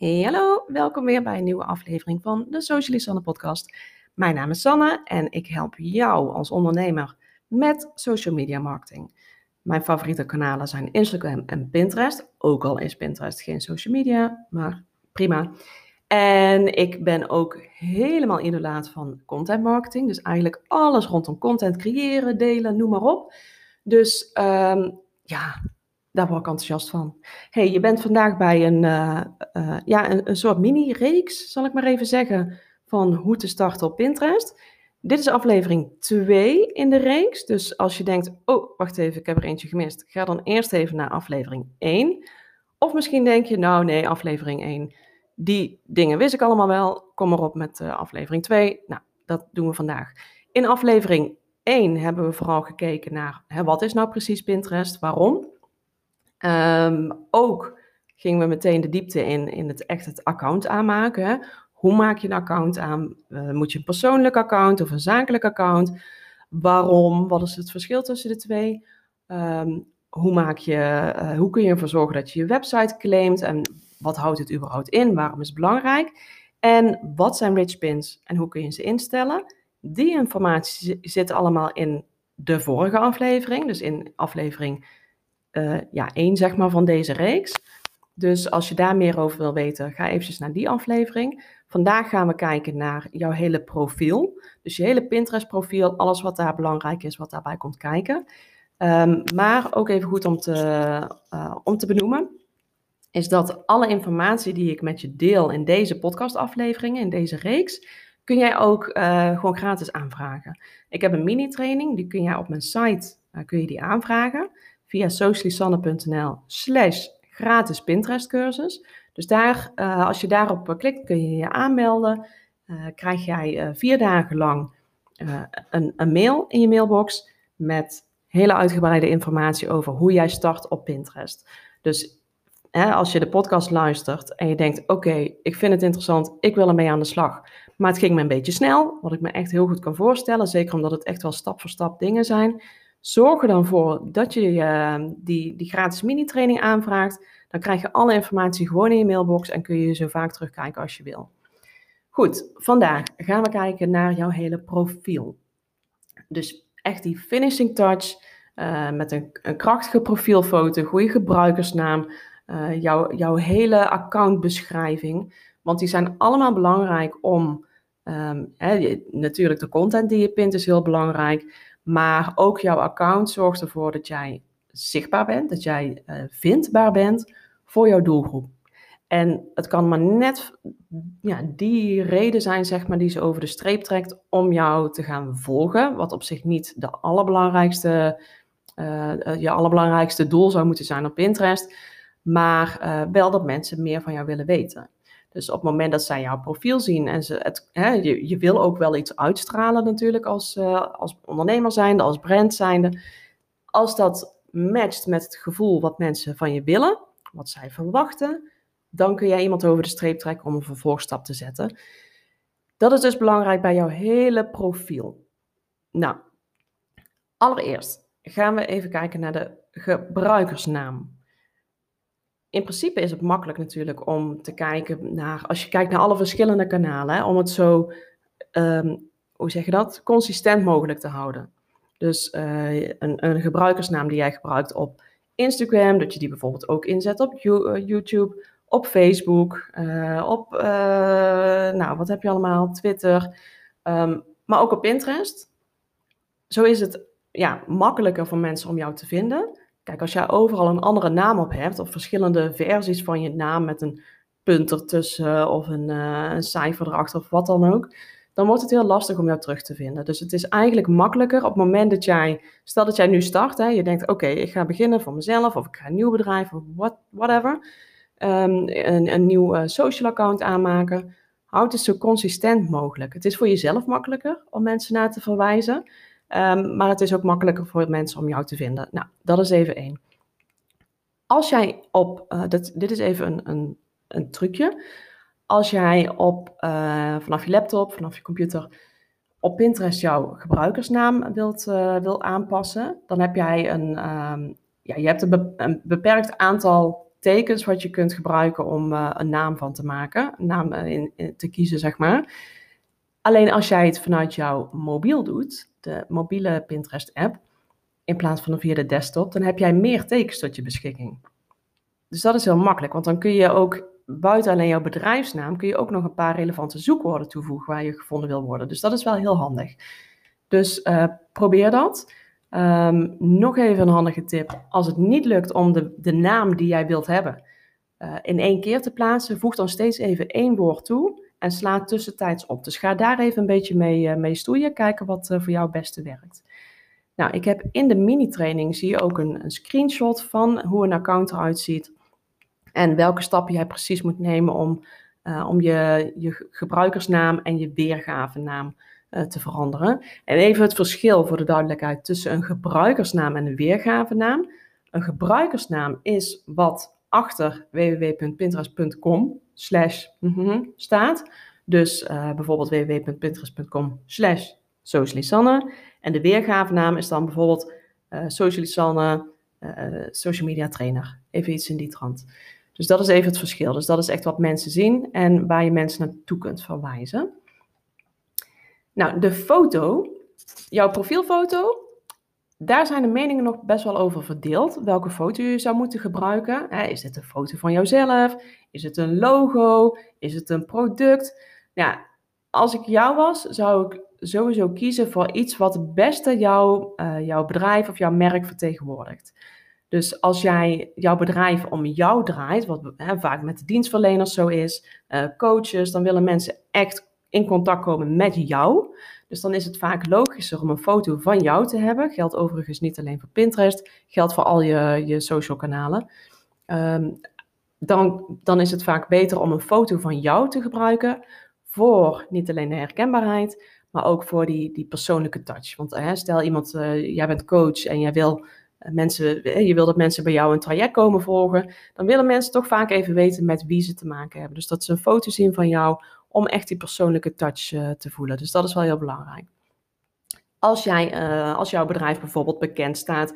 Hey, hallo, welkom weer bij een nieuwe aflevering van de Socialist Sanne podcast. Mijn naam is Sanne en ik help jou als ondernemer met social media marketing. Mijn favoriete kanalen zijn Instagram en Pinterest. Ook al is Pinterest geen social media, maar prima. En ik ben ook helemaal idolaat van content marketing. Dus eigenlijk alles rondom content creëren, delen, noem maar op. Dus um, ja, daar word ik enthousiast van. hey, je bent vandaag bij een, uh, uh, ja, een, soort mini-reeks, zal ik maar even zeggen, van hoe te starten op Pinterest. Dit is aflevering 2 in de reeks. Dus als je denkt, oh, wacht even, ik heb er eentje gemist. Ga dan eerst even naar aflevering 1. Of misschien denk je, nou nee, aflevering 1. Die dingen wist ik allemaal wel. Kom maar op met uh, aflevering 2. Nou, dat doen we vandaag. In aflevering 1 hebben we vooral gekeken naar, hè, wat is nou precies Pinterest? Waarom? Um, ook gingen we meteen de diepte in, in het echt het account aanmaken. Hoe maak je een account aan? Uh, moet je een persoonlijk account of een zakelijk account? Waarom? Wat is het verschil tussen de twee? Um, hoe, maak je, uh, hoe kun je ervoor zorgen dat je je website claimt? En wat houdt het überhaupt in? Waarom is het belangrijk? En wat zijn rich pins en hoe kun je ze instellen? Die informatie zit allemaal in de vorige aflevering, dus in aflevering uh, ja, één zeg maar, van deze reeks. Dus als je daar meer over wil weten, ga eventjes naar die aflevering. Vandaag gaan we kijken naar jouw hele profiel. Dus je hele Pinterest profiel, alles wat daar belangrijk is, wat daarbij komt kijken. Um, maar ook even goed om te, uh, om te benoemen, is dat alle informatie die ik met je deel in deze podcastafleveringen, in deze reeks, kun jij ook uh, gewoon gratis aanvragen. Ik heb een mini-training, die kun jij op mijn site kun je die aanvragen via socialisanne.nl slash gratis Pinterest cursus. Dus daar, uh, als je daarop eh, klikt, kun je je aanmelden. Uh, krijg jij vier dagen lang een, mail in je mailbox met hele uitgebreide informatie over hoe jij start op Pinterest. Dus als je de podcast luistert en je denkt, oké, ik vind het interessant, ik wil ermee aan de slag. Maar het ging me een beetje snel, wat ik me echt heel goed kan voorstellen, zeker omdat het echt wel stap voor stap dingen zijn. Zorg er dan voor dat je uh, die, die gratis mini-training aanvraagt. Dan krijg je alle informatie gewoon in je mailbox en kun je zo vaak terugkijken als je wil. Goed, vandaag gaan we kijken naar jouw hele profiel. Dus echt die finishing touch uh, met een, een, krachtige profielfoto, goede gebruikersnaam, uh, jouw, jouw hele accountbeschrijving. Want die zijn allemaal belangrijk om, um, hè, natuurlijk de content die je pint is heel belangrijk. Maar ook jouw account zorgt ervoor dat jij zichtbaar bent, dat jij uh, vindbaar bent voor jouw doelgroep. En het kan maar net ja, die reden zijn, zeg maar, die ze over de streep trekt om jou te gaan volgen. Wat op zich niet de allerbelangrijkste, uh, je allerbelangrijkste doel zou moeten zijn op Pinterest. Maar wel dat mensen meer van jou willen weten. Dus op het moment dat zij jouw profiel zien en ze het, hè, je, je wil ook wel iets uitstralen natuurlijk als, uh, als ondernemer zijnde, als brand zijnde. Als dat matcht met het gevoel wat mensen van je willen, wat zij verwachten, dan kun jij iemand over de streep trekken om een vervolgstap te zetten. Dat is dus belangrijk bij jouw hele profiel. Nou, allereerst gaan we even kijken naar de gebruikersnaam in principe is het makkelijk natuurlijk om te kijken naar, als je kijkt naar alle verschillende kanalen, om het zo, um, hoe zeg je dat, consistent mogelijk te houden. Dus uh, een, een, gebruikersnaam die jij gebruikt op Instagram, dat je die bijvoorbeeld ook inzet op eh, YouTube, op Facebook, uh, op, nou wat heb je allemaal, Twitter, um, maar ook op Pinterest. Zo is het ja, makkelijker voor mensen om jou te vinden. Als jij overal een andere naam op hebt, of verschillende versies van je naam met een punt ertussen of een, uh, een cijfer erachter of wat dan ook, dan wordt het heel lastig om jou terug te vinden. Dus het is eigenlijk makkelijker op het moment dat jij, stel dat jij nu start, hè, je denkt, oké, ik ga beginnen voor mezelf of ik ga een nieuw bedrijf of what, whatever, um, een, een nieuw uh, social account aanmaken. Houd het zo consistent mogelijk. Het is voor jezelf makkelijker om mensen naar te verwijzen. Um, maar het is ook makkelijker voor mensen om jou te vinden. Nou, dat is even één. Als jij op, uh, dit, dit is even een, een, een trucje. Als jij op, uh, vanaf je laptop, vanaf je computer, op Pinterest jouw gebruikersnaam wilt, uh, wil aanpassen, dan heb jij een, um, ja, je hebt een, be een, beperkt aantal tekens wat je kunt gebruiken om een naam van te maken, een naam in, te kiezen, zeg maar. Alleen als jij het vanuit jouw mobiel doet, de mobiele Pinterest-app, in plaats van via de desktop, dan heb jij meer tekens tot je beschikking. Dus dat is heel makkelijk, want dan kun je ook buiten alleen jouw bedrijfsnaam, kun je ook nog een paar relevante zoekwoorden toevoegen waar je gevonden wil worden. Dus dat is wel heel handig. Dus uh, probeer dat. Um, nog even een handige tip. Als het niet lukt om de, de naam die jij wilt hebben uh, in één keer te plaatsen, voeg dan steeds even één woord toe en sla tussentijds op. Dus ga daar even een beetje mee, uh, mee stoeien, kijken wat voor jou het beste werkt. Nou, ik heb in de mini-training zie je ook een, een screenshot van hoe een account eruit ziet en welke stappen jij precies moet nemen om, uh, om je, je gebruikersnaam en je weergavenaam te veranderen. En even het verschil voor de duidelijkheid tussen een gebruikersnaam en een weergavenaam. Een gebruikersnaam is wat achter www.pinterest.com slash mhm, staat. Dus uh, bijvoorbeeld www.pinterest.com slash socialisanne. En de weergavenaam is dan bijvoorbeeld uh, socialisanne, social media trainer. Even iets in die trant. Dus dat is even het verschil. Dus dat is echt wat mensen zien en waar je mensen naartoe kunt verwijzen. Nou, de foto, jouw profielfoto, daar zijn de meningen nog best wel over verdeeld. Welke foto je zou moeten gebruiken. Is het een foto van jouzelf? Is het een logo? Is het een product? Ja, als ik jou was, zou ik sowieso kiezen voor iets wat het beste jouw, uh, jouw bedrijf of jouw merk vertegenwoordigt. Dus als jij jouw bedrijf om jou draait, wat hè, vaak met de dienstverleners zo is, uh, coaches, dan willen mensen echt in contact komen met jou. Dus dan is het vaak logischer om een foto van jou te hebben. Geldt overigens niet alleen voor Pinterest, geldt voor al je, je social kanalen. Um, dan, dan is het vaak beter om een foto van jou te gebruiken voor niet alleen de herkenbaarheid, maar ook voor die, die persoonlijke touch. Want hè, stel iemand, uh, jij bent coach en jij wil eh, mensen, eh, je wil dat mensen bij jou een traject komen volgen, dan willen mensen toch vaak even weten met wie ze te maken hebben. Dus dat ze een foto zien van jou om echt die persoonlijke touch uh, te voelen. Dus dat is wel heel belangrijk. Als, jij, uh, als jouw bedrijf bijvoorbeeld bekend staat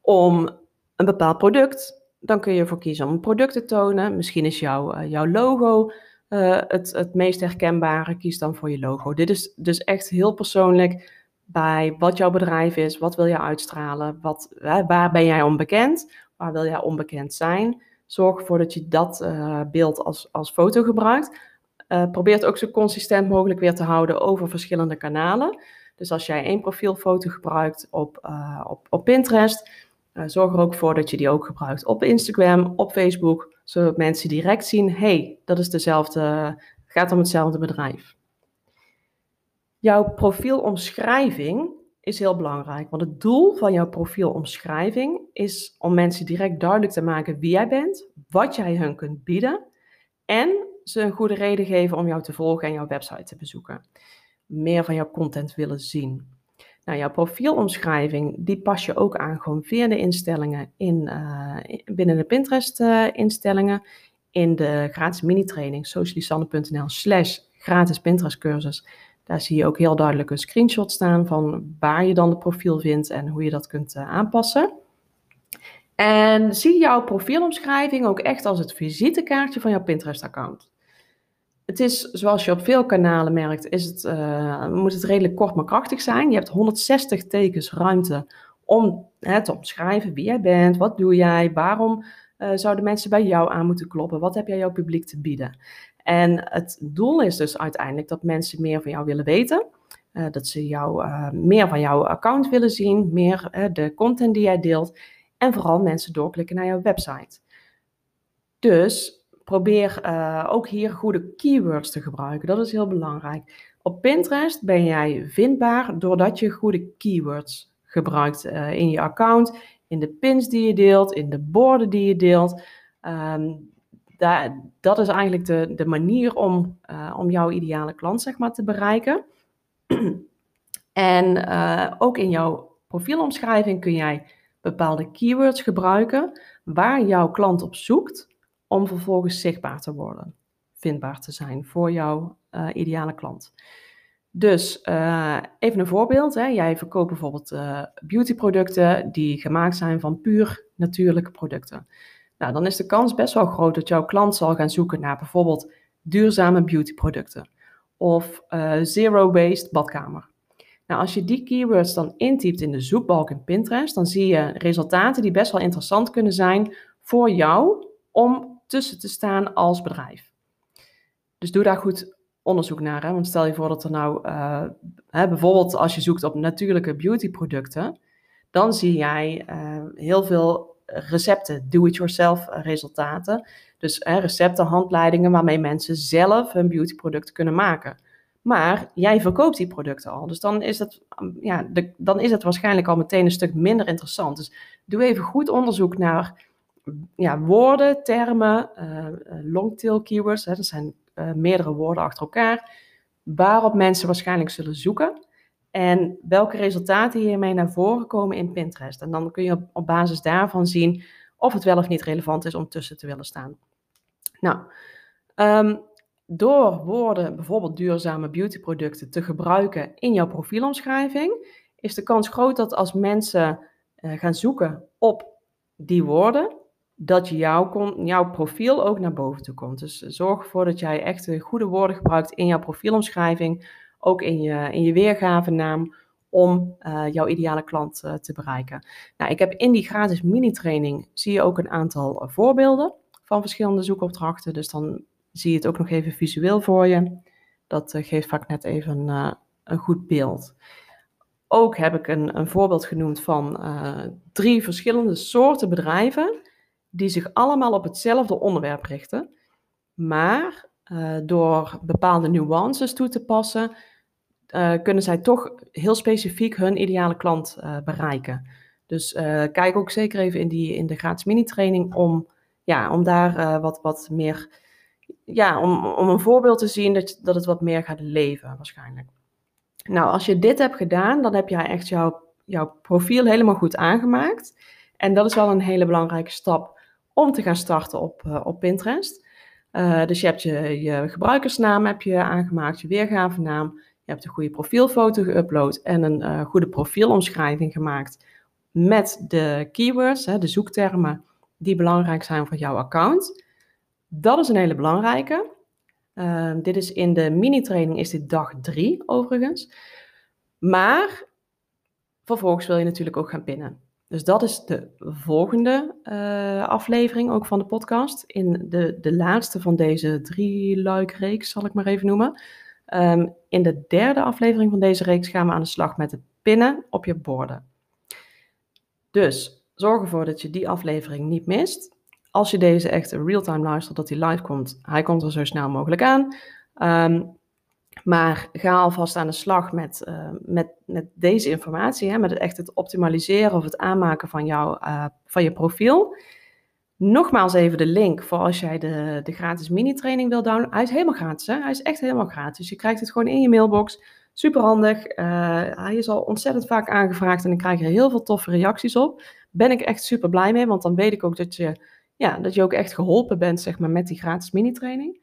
om een bepaald product, dan kun je ervoor kiezen om een product te tonen. Misschien is jouw, uh, jouw logo het, het meest herkenbare. Kies dan voor je logo. Dit is dus echt heel persoonlijk bij wat jouw bedrijf is, wat wil je uitstralen, wat, waar ben jij onbekend, waar wil jij onbekend zijn. Zorg ervoor dat je dat beeld als, als foto gebruikt. Uh, probeer het ook zo consistent mogelijk weer te houden over verschillende kanalen. Dus als jij één profielfoto gebruikt op, uh, op, op Pinterest, zorg er ook voor dat je die ook gebruikt op Instagram, op Facebook, zodat mensen direct zien, hey, dat is dezelfde, gaat om hetzelfde bedrijf. Jouw profielomschrijving is heel belangrijk, want het doel van jouw profielomschrijving is om mensen direct duidelijk te maken wie jij bent, wat jij hun kunt bieden en ze een goede reden geven om jou te volgen en jouw website te bezoeken. Meer van jouw content willen zien. Nou, jouw profielomschrijving, die pas je ook aan gewoon via de instellingen in, uh, binnen de Pinterest-instellingen. Uh, in de gratis mini-training socialisanne.nl slash gratis Pinterest cursus daar zie je ook heel duidelijk een screenshot staan van waar je dan het profiel vindt en hoe je dat kunt uh, aanpassen. En zie jouw profielomschrijving ook echt als het visitekaartje van jouw Pinterest-account. Het is, zoals je op veel kanalen merkt, is het, uh, moet het redelijk kort maar krachtig zijn. Je hebt 160 tekens ruimte om hè, te omschrijven wie jij bent, wat doe jij, waarom uh, zouden mensen bij jou aan moeten kloppen, wat heb jij jouw publiek te bieden. En het doel is dus uiteindelijk dat mensen meer van jou willen weten. Uh, dat ze jou, meer van jouw account willen zien, meer de content die jij deelt. En vooral mensen doorklikken naar jouw website. Dus probeer ook hier goede keywords te gebruiken. Dat is heel belangrijk. Op Pinterest ben jij vindbaar doordat je goede keywords gebruikt in je account, in de pins die je deelt, in de borden die je deelt. Daar, dat is eigenlijk de, de manier om, uh, om jouw ideale klant zeg maar, te bereiken. en ook in jouw profielomschrijving kun jij bepaalde keywords gebruiken waar jouw klant op zoekt om vervolgens zichtbaar te worden, vindbaar te zijn voor jouw uh, ideale klant. Dus even een voorbeeld. Hè. Jij verkoopt bijvoorbeeld beautyproducten die gemaakt zijn van puur natuurlijke producten. Nou, dan is de kans best wel groot dat jouw klant zal gaan zoeken naar bijvoorbeeld duurzame beautyproducten of zero-waste badkamer. Nou, als je die keywords dan intypt in de zoekbalk in Pinterest, dan zie je resultaten die best wel interessant kunnen zijn voor jou om tussen te staan als bedrijf. Dus doe daar goed onderzoek naar. Want stel je voor dat er nou, uh, hè, bijvoorbeeld als je zoekt op natuurlijke beautyproducten, dan zie jij uh, heel veel recepten, do-it-yourself resultaten. Dus hè, recepten, handleidingen waarmee mensen zelf hun beautyproduct kunnen maken. Maar jij verkoopt die producten al. Dus dan is, het, ja, de, dan is het waarschijnlijk al meteen een stuk minder interessant. Dus doe even goed onderzoek naar ja, woorden, termen, uh, longtail keywords. Hè, dat zijn uh, meerdere woorden achter elkaar. Waarop mensen waarschijnlijk zullen zoeken. En welke resultaten hiermee naar voren komen in Pinterest. En dan kun je op, basis daarvan zien of het wel of niet relevant is om tussen te willen staan. Nou, um, door woorden, bijvoorbeeld duurzame beautyproducten, te gebruiken in jouw profielomschrijving, is de kans groot dat als mensen gaan zoeken op die woorden, dat jouw, jouw profiel ook naar boven toe komt. Dus zorg ervoor dat jij echt goede woorden gebruikt in jouw profielomschrijving, ook in je, in je weergavenaam, om uh, jouw ideale klant uh, te bereiken. Nou, ik heb in die gratis mini-training, zie je ook een aantal voorbeelden van verschillende zoekopdrachten. Dus dan zie je het ook nog even visueel voor je. Dat geeft vaak net even een goed beeld. Ook heb ik een, een voorbeeld genoemd van drie verschillende soorten bedrijven die zich allemaal op hetzelfde onderwerp richten, maar door bepaalde nuances toe te passen, kunnen zij toch heel specifiek hun ideale klant bereiken. Dus kijk ook zeker even in, die, in de gratis mini-training om, ja, om daar wat, wat meer ja, om, om een voorbeeld te zien dat, dat het wat meer gaat leven waarschijnlijk. Nou, als je dit hebt gedaan, dan heb jij echt jouw, jouw profiel helemaal goed aangemaakt. En dat is wel een hele belangrijke stap om te gaan starten op, uh, op Pinterest. Uh, dus je hebt je, je gebruikersnaam heb je aangemaakt, je weergavenaam. Je hebt een goede profielfoto geüpload en een uh, goede profielomschrijving gemaakt met de keywords, hè, de zoektermen die belangrijk zijn voor jouw account. Dat is een hele belangrijke. Uh, dit is in de mini-training is dit dag drie overigens. Maar vervolgens wil je natuurlijk ook gaan pinnen. Dus dat is de volgende uh, aflevering ook van de podcast. In de, de laatste van deze drie luikreeks, zal ik maar even noemen. Um, in de derde aflevering van deze reeks gaan we aan de slag met het pinnen op je borden. Dus zorg ervoor dat je die aflevering niet mist als je deze echt real-time luistert, dat hij live komt, hij komt er zo snel mogelijk aan. Um, maar ga alvast aan de slag met, uh, met, met deze informatie, hè, met het echt het optimaliseren of het aanmaken van, jou, uh, van je profiel. Nogmaals even de link voor als jij de, de gratis mini-training wil downloaden. Hij is helemaal gratis, hè? hij is echt helemaal gratis. Je krijgt het gewoon in je mailbox. Super handig. Uh, hij is al ontzettend vaak aangevraagd en ik krijg er heel veel toffe reacties op. Ben ik echt super blij mee, want dan weet ik ook dat je ja, dat je ook echt geholpen bent zeg maar, met die gratis mini-training.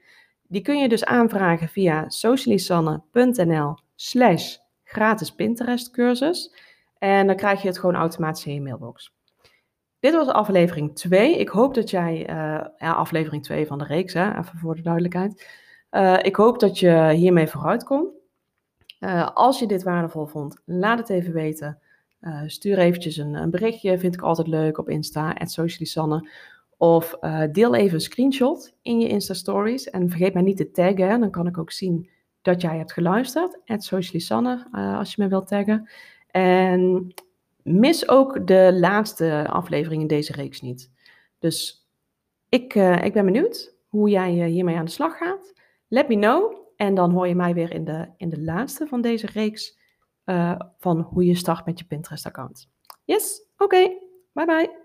Die kun je dus aanvragen via socialisanne.nl slash gratis Pinterest cursus. En dan krijg je het gewoon automatisch in je mailbox. Dit was aflevering 2. Ik hoop dat jij, uh, ja, aflevering 2 van de reeks, hè, even voor de duidelijkheid. Uh, ik hoop dat je hiermee vooruit komt. Uh, als je dit waardevol vond, laat het even weten. stuur eventjes een, een, berichtje, vind ik altijd leuk op Insta, Socialisanne. Of uh, deel even een screenshot in je Insta-stories. En vergeet mij niet te taggen, dan kan ik ook zien dat jij hebt geluisterd. Het Socialisanne, uh, als je me wilt taggen. En mis ook de laatste aflevering in deze reeks niet. Dus ik, uh, ik ben benieuwd hoe jij hiermee aan de slag gaat. Let me know. En dan hoor je mij weer in de, in de laatste van deze reeks van hoe je start met je Pinterest-account. Yes, oké. Bye bye.